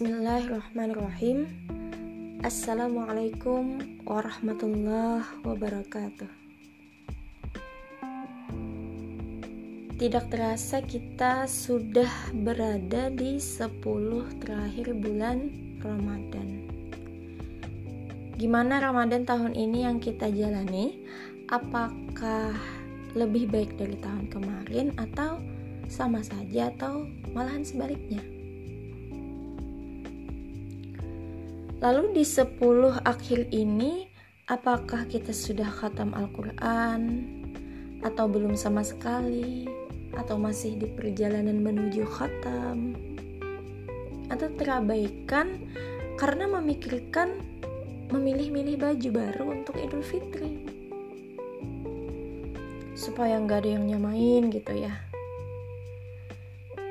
Bismillahirrahmanirrahim Assalamualaikum warahmatullahi wabarakatuh Tidak terasa kita sudah berada di 10 terakhir bulan Ramadan Gimana Ramadan tahun ini yang kita jalani? Apakah lebih baik dari tahun kemarin atau sama saja atau malahan sebaliknya? Lalu di 10 akhir ini apakah kita sudah khatam Al-Qur'an? Atau belum sama sekali? Atau masih di perjalanan menuju khatam? Atau terabaikan karena memikirkan memilih-milih baju baru untuk Idul Fitri? Supaya nggak ada yang nyamain gitu ya.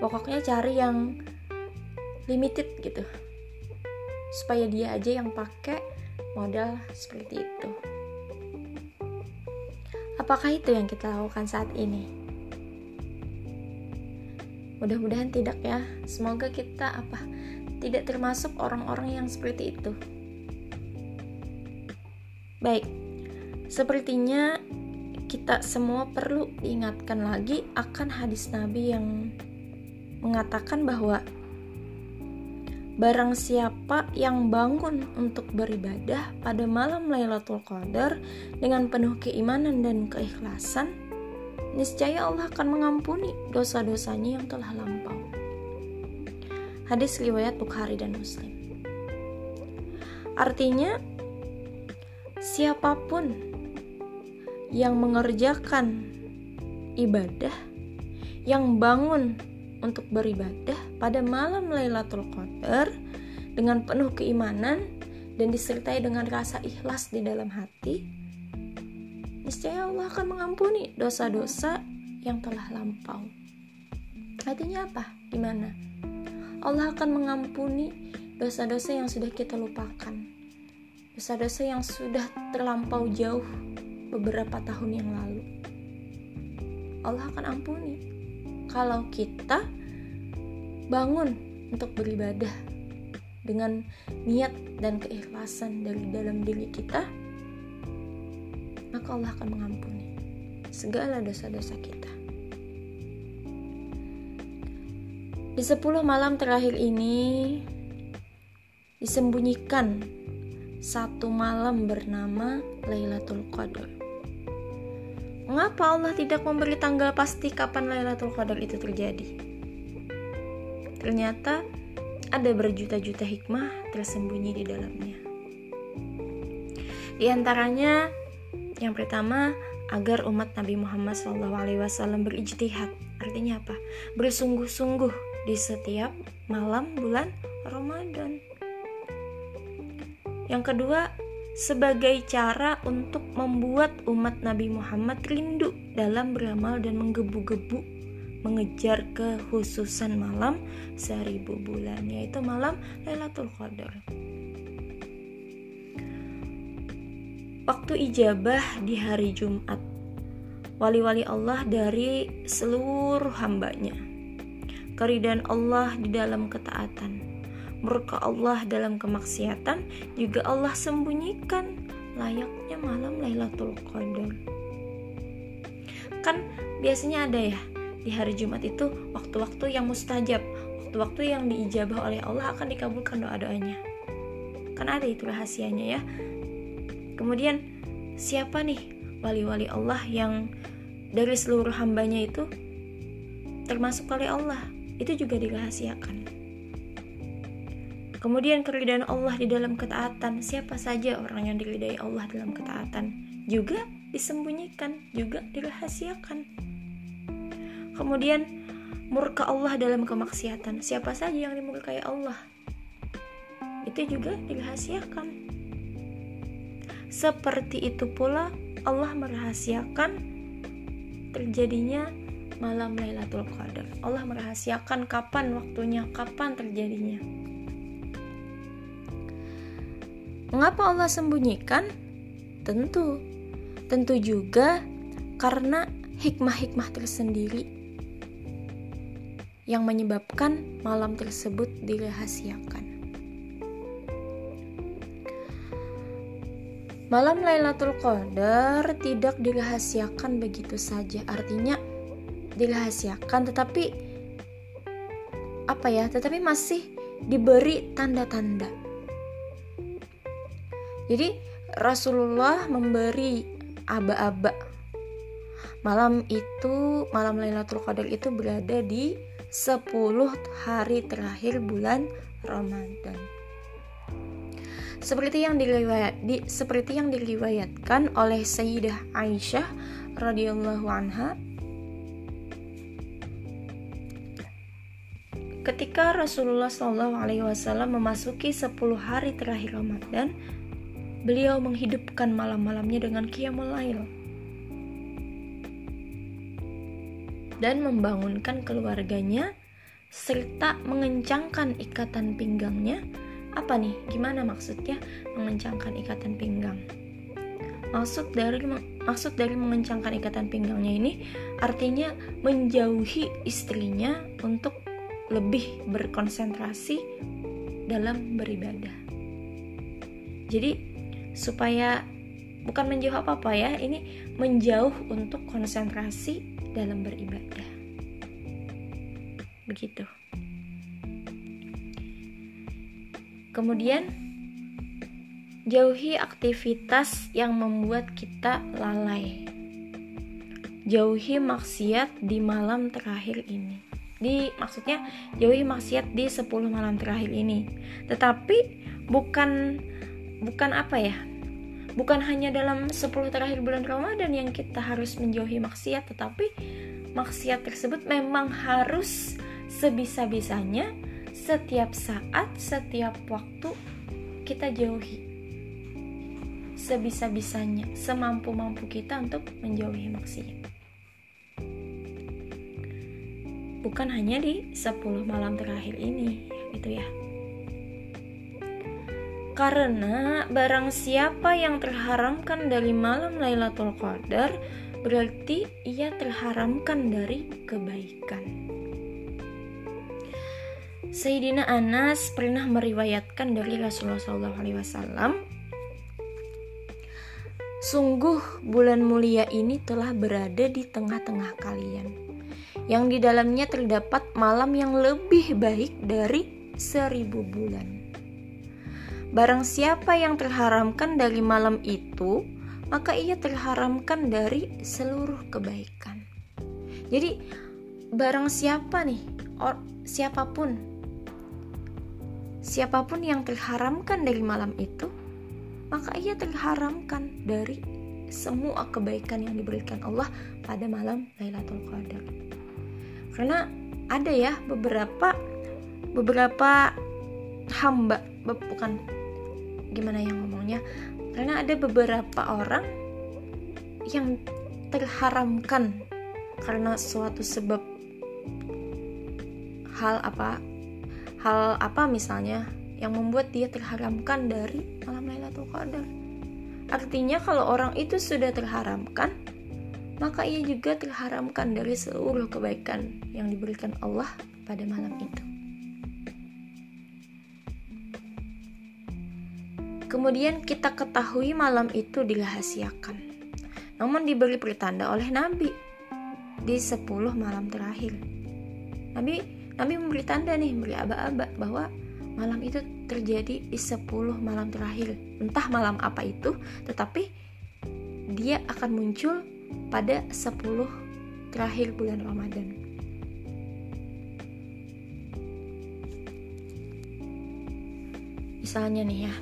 Pokoknya cari yang limited gitu supaya dia aja yang pakai modal seperti itu. Apakah itu yang kita lakukan saat ini? Mudah-mudahan tidak ya. Semoga kita apa? Tidak termasuk orang-orang yang seperti itu. Baik. Sepertinya kita semua perlu diingatkan lagi akan hadis Nabi yang mengatakan bahwa Barang siapa yang bangun untuk beribadah pada malam Lailatul Qadar dengan penuh keimanan dan keikhlasan, niscaya Allah akan mengampuni dosa-dosanya yang telah lampau. Hadis riwayat Bukhari dan Muslim. Artinya, siapa pun yang mengerjakan ibadah, yang bangun untuk beribadah pada malam Lailatul Qadar dengan penuh keimanan dan disertai dengan rasa ikhlas di dalam hati, niscaya Allah akan mengampuni dosa-dosa yang telah lampau. Artinya apa? Gimana? Allah akan mengampuni dosa-dosa yang sudah kita lupakan. Dosa-dosa yang sudah terlampau jauh beberapa tahun yang lalu. Allah akan ampuni kalau kita bangun untuk beribadah dengan niat dan keikhlasan dari dalam diri kita, maka Allah akan mengampuni segala dosa-dosa kita. Di sepuluh malam terakhir ini disembunyikan satu malam bernama Lailatul Qadar. Mengapa Allah tidak memberi tanggal pasti kapan Lailatul Qadar itu terjadi? Ternyata ada berjuta-juta hikmah tersembunyi di dalamnya. Di antaranya, yang pertama, agar umat Nabi Muhammad SAW berijtihad. Artinya apa? Bersungguh-sungguh di setiap malam bulan Ramadan. Yang kedua, sebagai cara untuk membuat umat Nabi Muhammad rindu dalam beramal dan menggebu-gebu mengejar kekhususan malam seribu bulan yaitu malam Lailatul Qadar. Waktu ijabah di hari Jumat. Wali-wali Allah dari seluruh hambanya. Keridan Allah di dalam ketaatan. Murka Allah dalam kemaksiatan. Juga Allah sembunyikan layaknya malam Lailatul Qadar. Kan biasanya ada ya di hari Jumat itu waktu-waktu yang mustajab, waktu-waktu yang diijabah oleh Allah akan dikabulkan doa-doanya. Kan ada itu rahasianya ya. Kemudian siapa nih wali-wali Allah yang dari seluruh hambanya itu termasuk oleh Allah itu juga dirahasiakan Kemudian keridhaan Allah di dalam ketaatan. Siapa saja orang yang diridai Allah dalam ketaatan juga disembunyikan, juga dirahasiakan. Kemudian murka Allah dalam kemaksiatan. Siapa saja yang dimurkai Allah itu juga dirahasiakan. Seperti itu pula Allah merahasiakan terjadinya malam Lailatul Qadar. Allah merahasiakan kapan waktunya, kapan terjadinya. Mengapa Allah sembunyikan? Tentu, tentu juga karena hikmah-hikmah tersendiri yang menyebabkan malam tersebut dirahasiakan. Malam Lailatul Qadar tidak dirahasiakan begitu saja. Artinya dirahasiakan tetapi apa ya? Tetapi masih diberi tanda-tanda. Jadi Rasulullah memberi aba-aba. Malam itu, malam Lailatul Qadar itu berada di 10 hari terakhir bulan Ramadan. Seperti yang diriwayat di, seperti yang diriwayatkan oleh Sayyidah Aisyah radhiyallahu anha Ketika Rasulullah Shallallahu Alaihi Wasallam memasuki 10 hari terakhir Ramadan, beliau menghidupkan malam-malamnya dengan qiyamul lail dan membangunkan keluarganya serta mengencangkan ikatan pinggangnya apa nih? Gimana maksudnya mengencangkan ikatan pinggang? Maksud dari maksud dari mengencangkan ikatan pinggangnya ini artinya menjauhi istrinya untuk lebih berkonsentrasi dalam beribadah. Jadi supaya bukan menjauh apa-apa ya, ini menjauh untuk konsentrasi dalam beribadah. Begitu. Kemudian, jauhi aktivitas yang membuat kita lalai. Jauhi maksiat di malam terakhir ini. Di maksudnya jauhi maksiat di 10 malam terakhir ini. Tetapi bukan bukan apa ya? Bukan hanya dalam 10 terakhir bulan Ramadan yang kita harus menjauhi maksiat, tetapi maksiat tersebut memang harus sebisa-bisanya setiap saat, setiap waktu kita jauhi sebisa-bisanya, semampu-mampu kita untuk menjauhi maksiat. Bukan hanya di 10 malam terakhir ini, gitu ya. Karena barang siapa yang terharamkan dari malam Lailatul Qadar, berarti ia terharamkan dari kebaikan. Sayyidina Anas pernah meriwayatkan dari Rasulullah SAW Sungguh bulan mulia ini telah berada di tengah-tengah kalian Yang di dalamnya terdapat malam yang lebih baik dari seribu bulan Barang siapa yang terharamkan dari malam itu Maka ia terharamkan dari seluruh kebaikan Jadi barang siapa nih or, siapa pun Siapa pun yang terharamkan dari malam itu, maka ia terharamkan dari semua kebaikan yang diberikan Allah pada malam Lailatul Qadar. Karena ada ya beberapa beberapa hamba bukan gimana yang ngomongnya karena ada beberapa orang yang terharamkan karena suatu sebab hal apa hal apa misalnya yang membuat dia terharamkan dari malam Lailatul Qadar. Artinya kalau orang itu sudah terharamkan, maka ia juga terharamkan dari seluruh kebaikan yang diberikan Allah pada malam itu. Kemudian kita ketahui malam itu dirahasiakan. Namun diberi pertanda oleh Nabi di 10 malam terakhir. Nabi Nabi memberi tanda nih, memberi aba-aba bahwa malam itu terjadi di 10 malam terakhir. Entah malam apa itu, tetapi dia akan muncul pada 10 terakhir bulan Ramadan. Misalnya nih ya,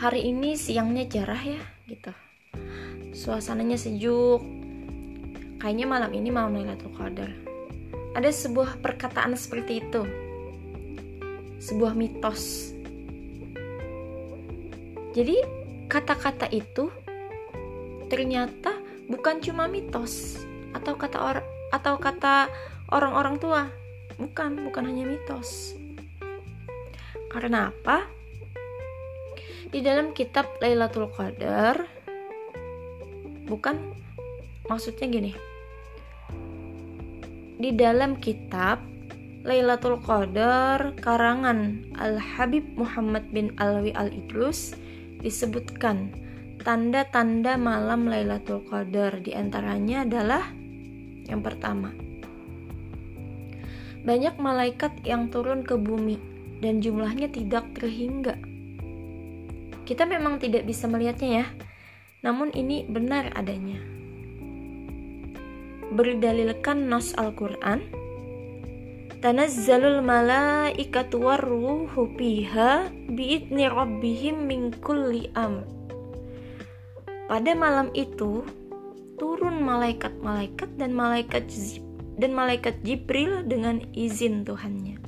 hari ini siangnya cerah ya, gitu. Suasananya sejuk. Kayaknya malam ini malam Lailatul Qadar. Ada sebuah perkataan seperti itu. Sebuah mitos. Jadi kata-kata itu ternyata bukan cuma mitos atau kata orang atau kata orang-orang tua. Bukan bukan hanya mitos. Karena apa di dalam kitab Lailatul Qadar bukan? Maksudnya gini. Di dalam kitab Lailatul Qadar karangan Al-Habib Muhammad bin Alwi Al-Idrus disebutkan tanda-tanda malam Lailatul Qadar. Di antaranya adalah yang pertama banyak malaikat yang turun ke bumi dan jumlahnya tidak terhingga. Kita memang tidak bisa melihatnya ya, namun ini benar adanya. Berdalilkan nas Al-Quran, Tanazzalul malaikatu warruhu fiha biidni rabbihim min kulli. Pada malam itu, turun malaikat-malaikat dan malaikat dan malaikat Jibril dengan izin Tuhannya.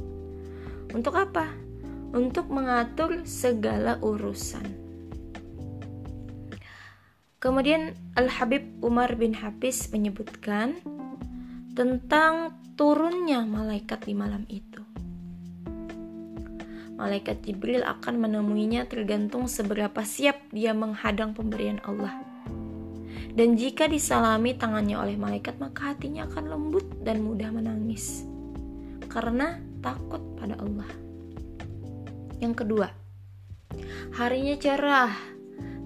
Untuk apa? Untuk mengatur segala urusan. Kemudian Al-Habib Umar bin Hafiz menyebutkan tentang turunnya malaikat di malam itu. Malaikat Jibril akan menemuinya tergantung seberapa siap dia menghadang pemberian Allah dan jika disalami tangannya oleh malaikat, maka hatinya akan lembut dan mudah menangis karena takut pada Allah. Yang kedua, harinya cerah,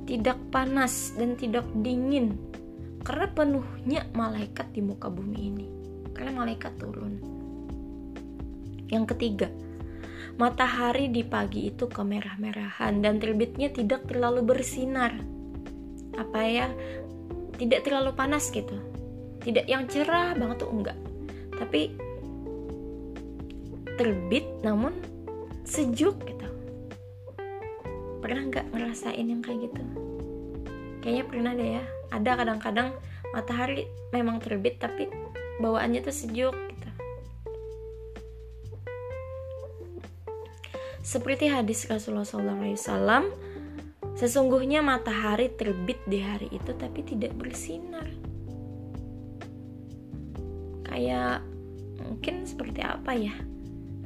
tidak panas dan tidak dingin karena penuhnya malaikat di muka bumi ini. Karena malaikat turun. Yang ketiga, matahari di pagi itu kemerah-merahan dan terbitnya tidak terlalu bersinar. Apa ya? tidak terlalu panas gitu tidak yang cerah banget tuh enggak tapi terbit namun sejuk gitu pernah nggak ngerasain yang kayak gitu kayaknya pernah deh ya ada kadang-kadang matahari memang terbit tapi bawaannya tuh sejuk gitu seperti hadis Rasulullah SAW Sesungguhnya matahari terbit di hari itu tapi tidak bersinar. Kayak mungkin seperti apa ya?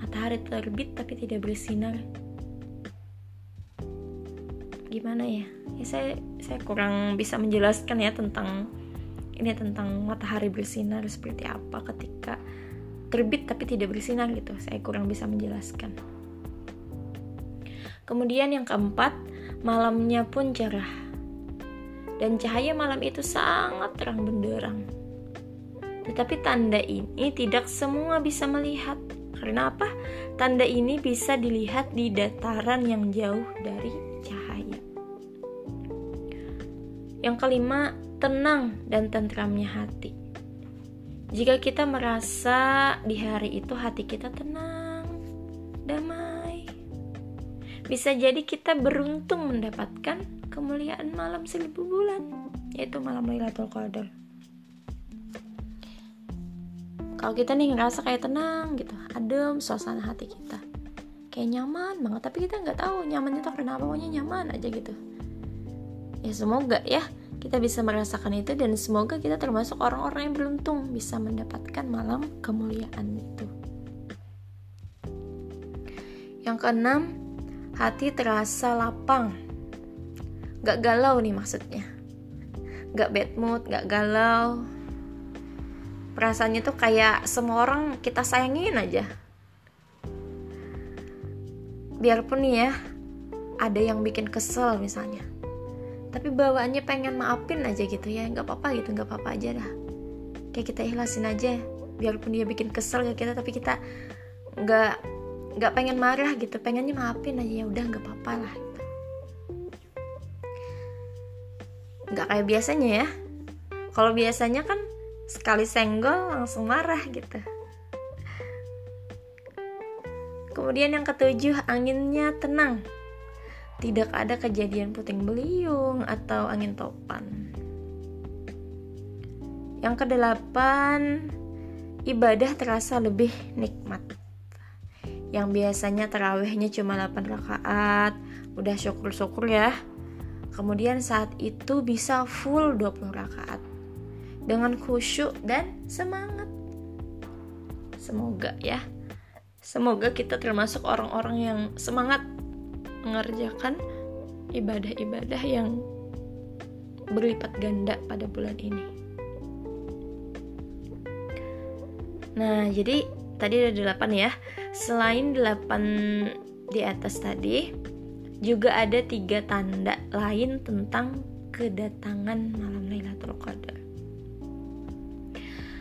Matahari terbit tapi tidak bersinar. Gimana ya? Ya saya saya kurang bisa menjelaskan ya tentang ini tentang matahari bersinar seperti apa ketika terbit tapi tidak bersinar gitu. Saya kurang bisa menjelaskan. Kemudian yang keempat, Malamnya pun cerah, dan cahaya malam itu sangat terang benderang. Tetapi tanda ini tidak semua bisa melihat. Karena apa? Tanda ini bisa dilihat di dataran yang jauh dari cahaya. Yang kelima, tenang dan tentramnya hati. Jika kita merasa di hari itu hati kita tenang, damai, bisa jadi kita beruntung mendapatkan kemuliaan malam seribu bulan, yaitu malam Lailatul Qadar. Kalau kita nih ngerasa kayak tenang gitu, adem suasana hati kita, kayak nyaman banget, tapi kita nggak tahu nyaman itu karena apa, pokoknya nyaman aja gitu. Ya semoga ya kita bisa merasakan itu dan semoga kita termasuk orang-orang yang beruntung bisa mendapatkan malam kemuliaan itu. Yang keenam, hati terasa lapang. Gak galau nih maksudnya. Gak bad mood gak galau. Perasaannya tuh kayak semua orang kita sayangin aja. Biarpun nih ya ada yang bikin kesel misalnya tapi bawaannya pengen maafin aja gitu ya. Nggak apa-apa gitu nggak apa-apa aja dah kayak kita ikhlasin aja. Biarpun dia bikin kesel ke kita tapi kita nggak nggak pengen marah gitu. Pengennya maafin aja. Ya udah nggak apa-apa lah gitu. nggak kayak biasanya ya. Kalau biasanya kan sekali senggol langsung marah gitu. Kemudian yang ketujuh anginnya tenang tidak ada kejadian puting beliung atau angin topan. Yang kedelapan ibadah terasa lebih nikmat. Yang biasanya terawihnya cuma 8 rakaat udah syukur-syukur ya. Kemudian saat itu bisa full 20 rakaat. Dengan khusyuk dan semangat. Semoga ya. Semoga kita termasuk orang-orang yang semangat mengerjakan ibadah-ibadah yang berlipat ganda pada bulan ini nah jadi tadi ada delapan ya Selain delapan di atas tadi, juga ada tiga tanda lain tentang kedatangan malam Lailatul Qadar.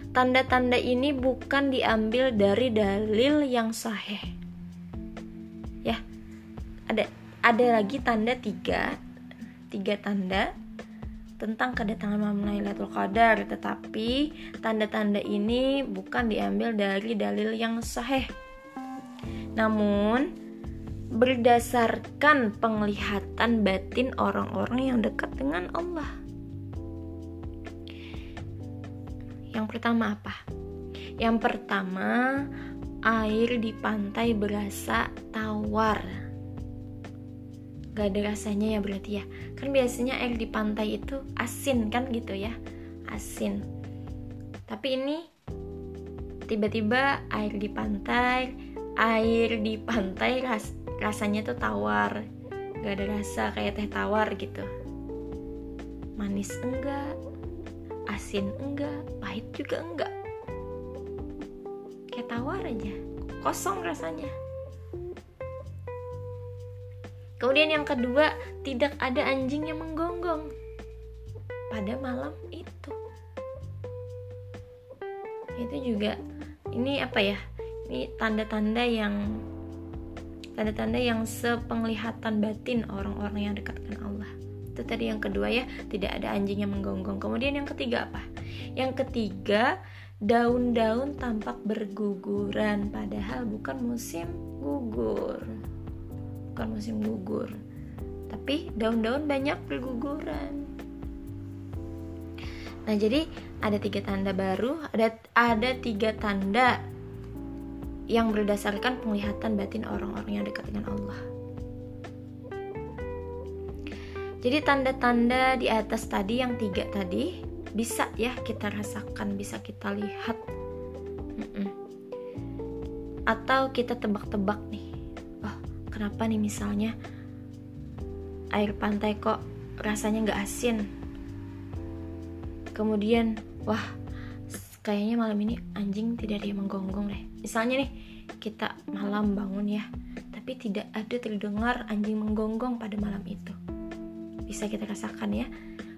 Tanda-tanda ini bukan diambil dari dalil yang sahih. Ada lagi tanda tiga, tiga tanda tentang kedatangan malam Lailatul Qadar, tetapi tanda-tanda ini bukan diambil dari dalil yang sahih. Namun, berdasarkan penglihatan batin orang-orang yang dekat dengan Allah. Yang pertama apa? Yang pertama, air di pantai berasa tawar gak ada rasanya ya berarti ya. Kan biasanya air di pantai itu asin kan gitu ya. Asin. Tapi ini tiba-tiba air di pantai air di pantai ras rasanya tuh tawar. Gak ada rasa kayak teh tawar gitu. Manis enggak? Asin enggak? Pahit juga enggak? Kayak tawar aja. Kosong rasanya Kemudian yang kedua, tidak ada anjing yang menggonggong pada malam itu. Itu juga ini apa ya? Ini tanda-tanda yang tanda-tanda yang sepenglihatan batin orang-orang yang dekat dengan Allah. Itu tadi yang kedua ya, tidak ada anjing yang menggonggong. Kemudian yang ketiga apa? Yang ketiga, daun-daun tampak berguguran padahal bukan musim gugur bukan musim gugur. Tapi daun-daun banyak berguguran nah jadi ada tiga tanda baru ada ada tiga tanda yang berdasarkan penglihatan batin orang-orang yang dekat dengan Allah. Jadi tanda-tanda di atas tadi yang tiga tadi bisa ya kita rasakan bisa kita lihat. Atau kita tebak-tebak nih kenapa nih misalnya air pantai kok rasanya nggak asin? Kemudian wah kayaknya malam ini anjing tidak ada menggonggong deh. Misalnya nih kita malam bangun ya tapi tidak ada terdengar anjing menggonggong pada malam itu. Bisa kita rasakan ya.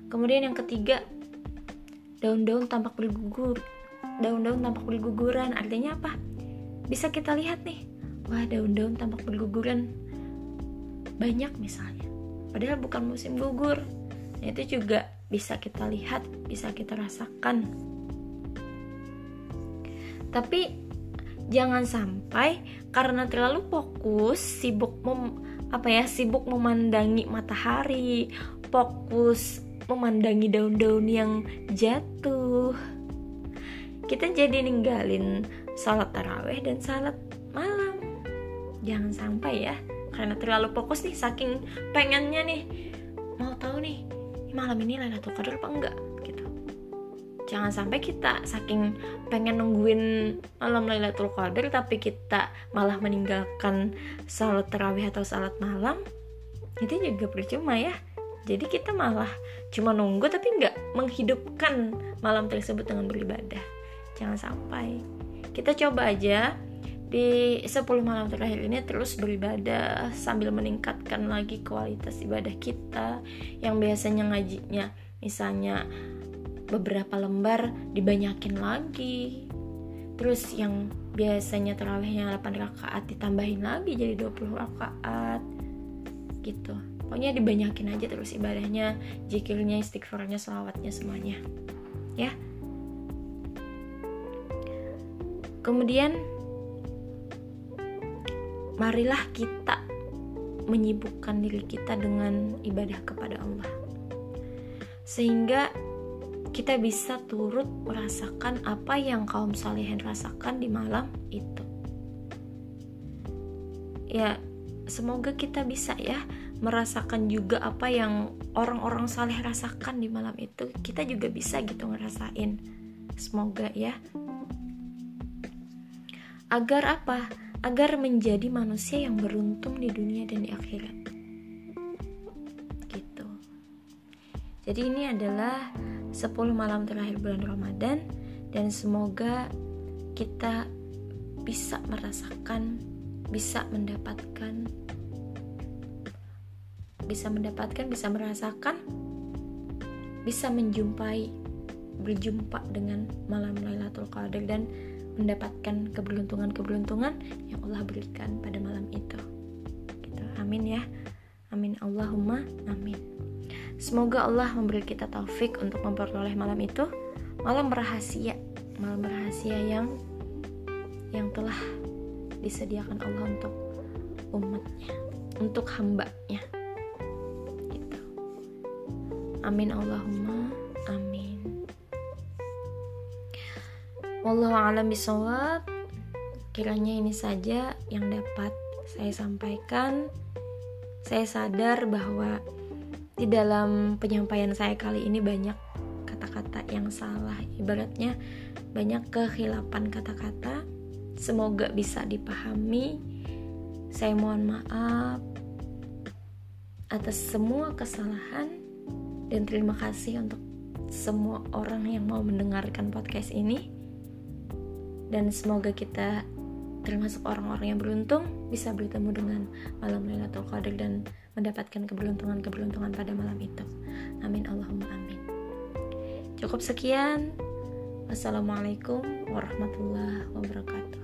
Kemudian yang ketiga daun-daun tampak bergugur. Daun-daun tampak berguguran artinya apa? Bisa kita lihat nih wah daun-daun tampak berguguran. Banyak misalnya. Padahal bukan musim gugur. Nah, itu juga bisa kita lihat bisa kita rasakan. Tapi jangan sampai karena terlalu fokus sibuk mem, apa ya sibuk memandangi matahari fokus memandangi daun-daun yang jatuh. Kita jadi ninggalin salat taraweh dan salat malam jangan sampai ya. Karena terlalu fokus nih saking pengennya nih. Mau tahu nih malam ini Lailatul Qadar apa enggak? Gitu. Jangan sampai kita saking pengen nungguin malam Lailatul Qadar tapi kita malah meninggalkan salat tarawih atau salat malam itu juga percuma ya. Jadi kita malah cuma nunggu tapi nggak menghidupkan malam tersebut dengan beribadah. Jangan sampai. Kita coba aja di 10 malam terakhir ini terus beribadah sambil meningkatkan lagi kualitas ibadah kita yang biasanya ngajinya misalnya beberapa lembar dibanyakin lagi. Terus yang biasanya terawihnya 8 rakaat ditambahin lagi jadi 20 rakaat. Gitu. Pokoknya dibanyakin aja terus ibadahnya jikirnya istighfarnya salawatnya semuanya. Ya. Kemudian marilah kita menyibukkan diri kita dengan ibadah kepada Allah. Sehingga kita bisa turut merasakan apa yang kaum salihin rasakan di malam itu. Ya semoga kita bisa ya merasakan juga apa yang orang-orang saleh rasakan di malam itu. Kita juga bisa gitu ngerasain. Semoga ya. Agar apa agar menjadi manusia yang beruntung di dunia dan di akhirat. Gitu. Jadi ini adalah 10 malam terakhir bulan Ramadan dan semoga kita bisa merasakan, bisa mendapatkan bisa mendapatkan, bisa merasakan bisa menjumpai berjumpa dengan malam Lailatul Qadar dan mendapatkan keberuntungan-keberuntungan yang Allah berikan pada malam itu. Gitu. Amin ya. Amin Allahumma amin. Semoga Allah memberi kita taufik untuk memperoleh malam itu, malam rahasia, malam rahasia yang yang telah disediakan Allah untuk umatnya, untuk hambanya. Gitu. Amin Allahumma Wallahu a'lam bishawab. Kiranya ini saja yang dapat saya sampaikan. Saya sadar bahwa di dalam penyampaian saya kali ini banyak kata-kata yang salah. Ibaratnya banyak kehilapan kata-kata. Semoga bisa dipahami. Saya mohon maaf atas semua kesalahan dan terima kasih untuk semua orang yang mau mendengarkan podcast ini dan semoga kita termasuk orang-orang yang beruntung bisa bertemu dengan malam Lailatul Qadar dan mendapatkan keberuntungan-keberuntungan pada malam itu. Amin Allahumma amin. Cukup sekian. Wassalamualaikum warahmatullahi wabarakatuh.